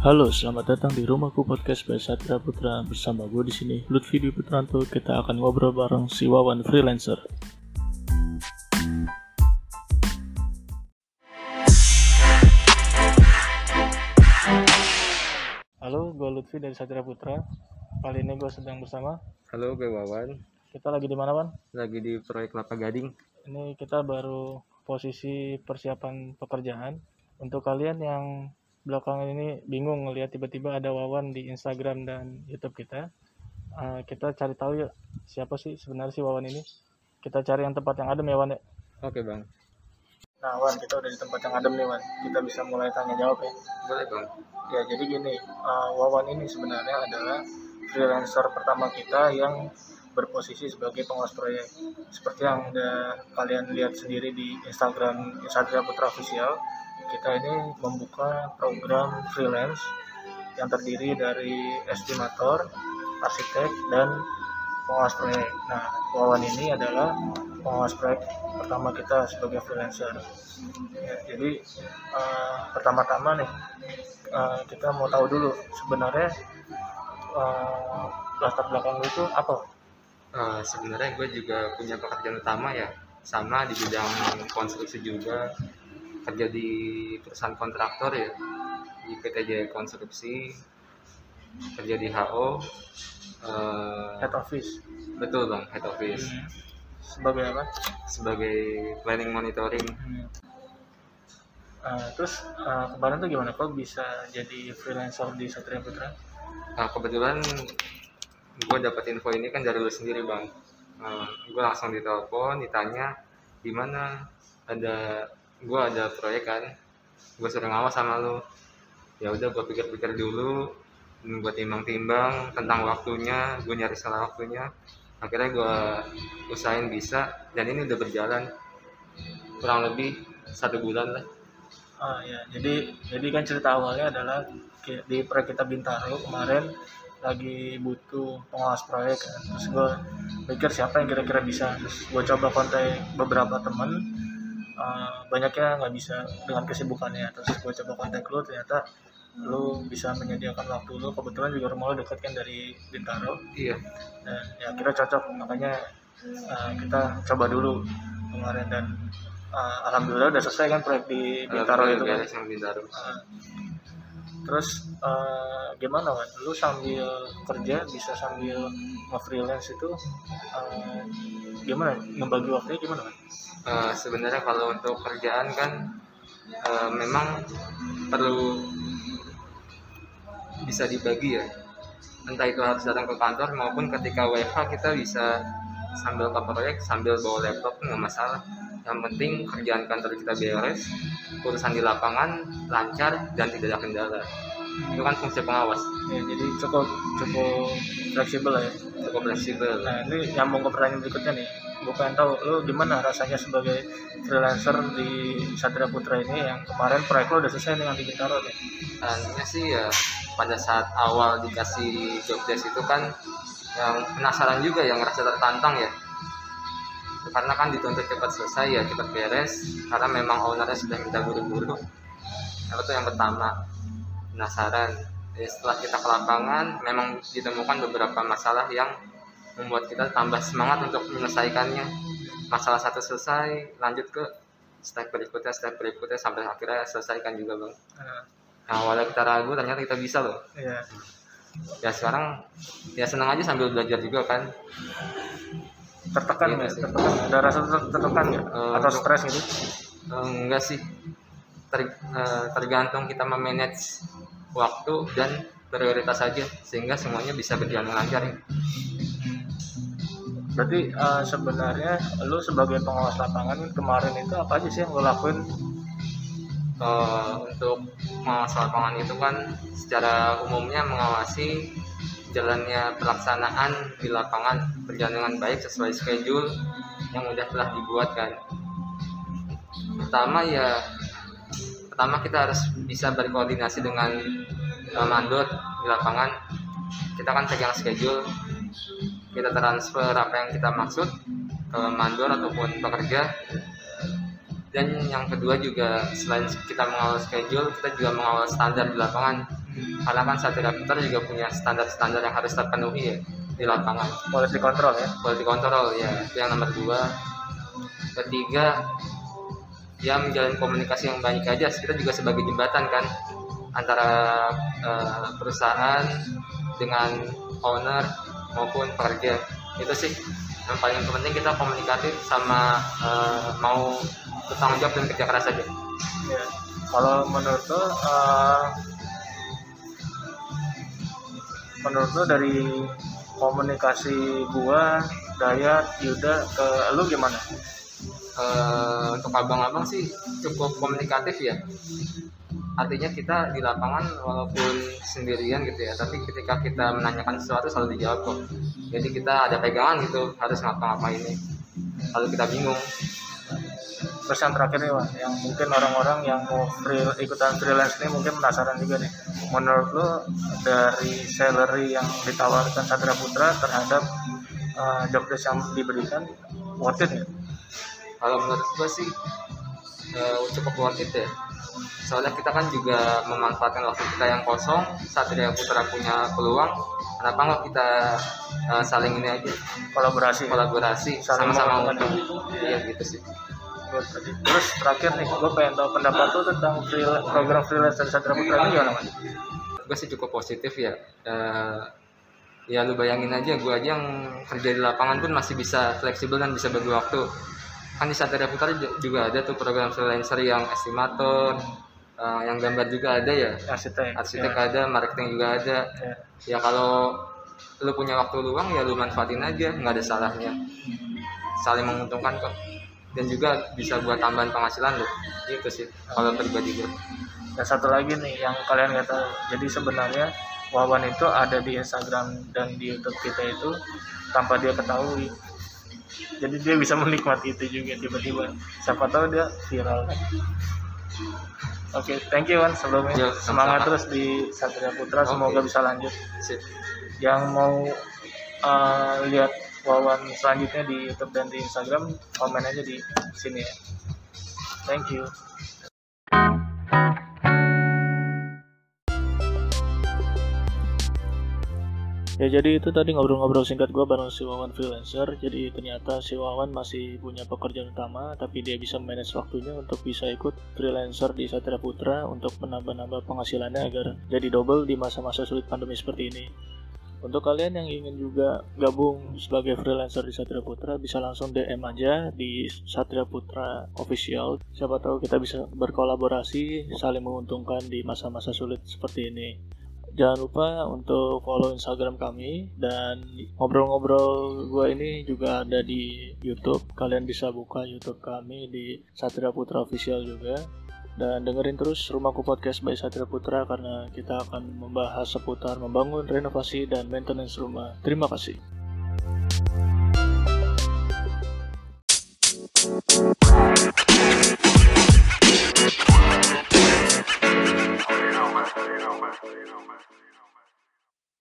Halo, selamat datang di Rumahku Podcast by Satria Putra bersama gue di sini Lutfi Dwi Putranto. Kita akan ngobrol bareng si Wawan freelancer. Halo, gue Lutfi dari Satria Putra. Kali ini gue sedang bersama. Halo, gue Wawan. Kita lagi di mana, Wan? Lagi di proyek Kelapa Gading. Ini kita baru posisi persiapan pekerjaan. Untuk kalian yang belakangan ini bingung ngelihat tiba-tiba ada Wawan di Instagram dan YouTube kita. Uh, kita cari tahu ya siapa sih sebenarnya si Wawan ini. Kita cari yang tempat yang adem ya Wan ya. Oke bang. Nah Wan kita udah di tempat yang adem nih Wan. Kita bisa mulai tanya jawab ya. Boleh bang. Ya jadi gini, uh, Wawan ini sebenarnya adalah freelancer pertama kita yang berposisi sebagai pengawas proyek. Seperti yang udah kalian lihat sendiri di Instagram Instagram Putra Official kita ini membuka program freelance yang terdiri dari estimator, arsitek, dan pengawas proyek. Nah, Wawan ini adalah pengawas proyek pertama kita sebagai freelancer. Ya, jadi uh, pertama-tama nih uh, kita mau tahu dulu sebenarnya uh, latar belakang itu apa? Uh, sebenarnya gue juga punya pekerjaan utama ya, sama di bidang konstruksi juga kerja di perusahaan kontraktor ya di PT Jaya Konstruksi kerja di HO uh, eh, head office. betul bang head office. Hmm. sebagai apa? Sebagai planning monitoring. Hmm. uh, terus uh, kemarin tuh gimana? Kok bisa jadi freelancer di Satria Putra? Uh, kebetulan gue dapet info ini kan dari lu sendiri bang. Uh, gue langsung ditelepon ditanya di mana? Ada gue ada proyek kan. Gue sering ngawas sama lu. Ya udah gue pikir-pikir dulu gue timbang-timbang tentang waktunya gue nyari salah waktunya. Akhirnya gue usahain bisa dan ini udah berjalan. Kurang lebih satu bulan lah. Oh ya jadi jadi kan cerita awalnya adalah di proyek kita Bintaro kemarin lagi butuh pengawas proyek kan. Terus gue pikir siapa yang kira-kira bisa. Terus gue coba kontak beberapa temen uh, banyaknya nggak bisa dengan kesibukannya. Terus gue coba kontak lu ternyata lu bisa menyediakan waktu lu. Kebetulan juga rumah lu dekat kan dari Bintaro. Iya. Dan ya kira cocok. Makanya uh, kita coba dulu kemarin. Dan uh, alhamdulillah udah selesai kan proyek di Bintaro itu kan. Bintaro. Uh, terus uh, gimana kan lu sambil kerja bisa sambil nge-freelance itu uh, gimana? Membagi waktunya gimana kan uh, sebenarnya kalau untuk kerjaan kan uh, memang perlu bisa dibagi ya. Entah itu harus datang ke kantor maupun ketika WFH kita bisa sambil ke proyek sambil bawa laptop nggak masalah. Yang penting kerjaan kantor kita beres urusan di lapangan lancar dan tidak ada kendala itu kan fungsi pengawas. Ya, jadi cukup cukup fleksibel ya. Cukup fleksibel. Nah ini nyambung ke pertanyaan berikutnya nih. Gue pengen tahu lo gimana rasanya sebagai freelancer di Satria Putra ini yang kemarin proyek lo udah selesai dengan di Bintaro nih? Tanya sih ya pada saat awal dikasih job desk itu kan yang penasaran juga yang ngerasa tertantang ya. Karena kan dituntut cepat selesai ya cepat beres. Karena memang ownernya sudah minta buru-buru itu yang pertama penasaran. Ya, setelah kita ke lapangan memang ditemukan beberapa masalah yang membuat kita tambah semangat untuk menyelesaikannya. Masalah satu selesai lanjut ke step berikutnya step berikutnya sampai akhirnya selesaikan juga bang. Nah, awalnya kita ragu ternyata kita bisa loh iya. ya sekarang ya senang aja sambil belajar juga kan. Tertekan nggak tertekan? Ada rasa tertekan nggak? Uh, atau stres gitu? Uh, enggak sih. Ter, uh, tergantung kita memanage waktu dan prioritas saja sehingga semuanya bisa berjalan lancar ya. Berarti uh, sebenarnya lu sebagai pengawas lapangan kemarin itu apa aja sih yang lu lakuin? Uh, untuk pengawas lapangan itu kan secara umumnya mengawasi jalannya pelaksanaan di lapangan berjalan dengan baik sesuai schedule yang sudah telah dibuat kan. Pertama ya pertama kita harus bisa berkoordinasi dengan uh, mandor di lapangan. Kita kan pegang schedule, kita transfer apa yang kita maksud ke mandor ataupun pekerja. Dan yang kedua juga selain kita mengawal schedule, kita juga mengawal standar di lapangan. Karena kan Satria Putra juga punya standar-standar yang harus terpenuhi ya di lapangan. Quality control ya. Quality control ya. Itu yang nomor dua. Ketiga ya menjalin komunikasi yang baik aja kita juga sebagai jembatan kan antara uh, perusahaan dengan owner maupun pekerja itu sih yang paling penting kita komunikatif sama uh, mau bertanggung jawab dan kerja keras aja. Ya. kalau menurut lo uh, menurut lo dari komunikasi gua Dayat Yuda ke lu gimana uh, untuk abang-abang sih cukup komunikatif ya. Artinya kita di lapangan walaupun sendirian gitu ya tapi ketika kita menanyakan sesuatu selalu dijawab kok. Jadi kita ada pegangan gitu harus ngapa-ngapain ini. Kalau kita bingung. Terus yang terakhir nih Wak, yang mungkin orang-orang yang mau free, ikutan freelance ini mungkin penasaran juga nih. Menurut lo dari salary yang ditawarkan Satria Putra terhadap uh, job yang diberikan worth it kalau menurut gue sih uh, cukup worth it ya. Soalnya kita kan juga memanfaatkan waktu kita yang kosong saat tidak putra punya peluang. Kenapa nggak kita uh, saling ini aja? Kolaborasi. Kolaborasi sama-sama untuk iya gitu sih. Terus terakhir nih gue pengen tahu pendapat tuh tentang free, program freelance dari Satria Putra ini gimana mas? gue sih cukup positif ya. Uh, ya lu bayangin aja gue aja yang kerja di lapangan pun masih bisa fleksibel dan bisa bagi waktu kan di Satria Putra juga ada tuh program freelancer yang estimator uh, yang gambar juga ada ya? Arsitek arsitek ya. ada marketing juga ada. Ya. ya kalau lu punya waktu luang ya lu manfaatin aja nggak ada salahnya. Saling menguntungkan kok. Dan juga bisa buat tambahan penghasilan lo itu sih kalau pribadi gue dan satu lagi nih yang kalian nggak tahu. Jadi sebenarnya Wawan itu ada di Instagram dan di YouTube kita itu tanpa dia ketahui jadi dia bisa menikmati itu juga tiba-tiba. Siapa tahu dia viral. Kan oke okay, thank you Wan. Sebelumnya Yo, semangat terus di Satria Putra okay. semoga bisa lanjut. Sip. yang mau uh, lihat Wawan selanjutnya di YouTube dan di Instagram komen aja di sini ya. Thank you Ya jadi itu tadi ngobrol-ngobrol singkat gue bareng si Wawan freelancer. Jadi ternyata si Wawan masih punya pekerjaan utama, tapi dia bisa manage waktunya untuk bisa ikut freelancer di Satria Putra untuk menambah-nambah penghasilannya agar jadi double di masa-masa sulit pandemi seperti ini. Untuk kalian yang ingin juga gabung sebagai freelancer di Satria Putra, bisa langsung DM aja di Satria Putra Official. Siapa tahu kita bisa berkolaborasi, saling menguntungkan di masa-masa sulit seperti ini. Jangan lupa untuk follow Instagram kami dan ngobrol-ngobrol gue ini juga ada di YouTube. Kalian bisa buka YouTube kami di Satria Putra Official juga. Dan dengerin terus Rumahku Podcast by Satria Putra karena kita akan membahas seputar membangun renovasi dan maintenance rumah. Terima kasih.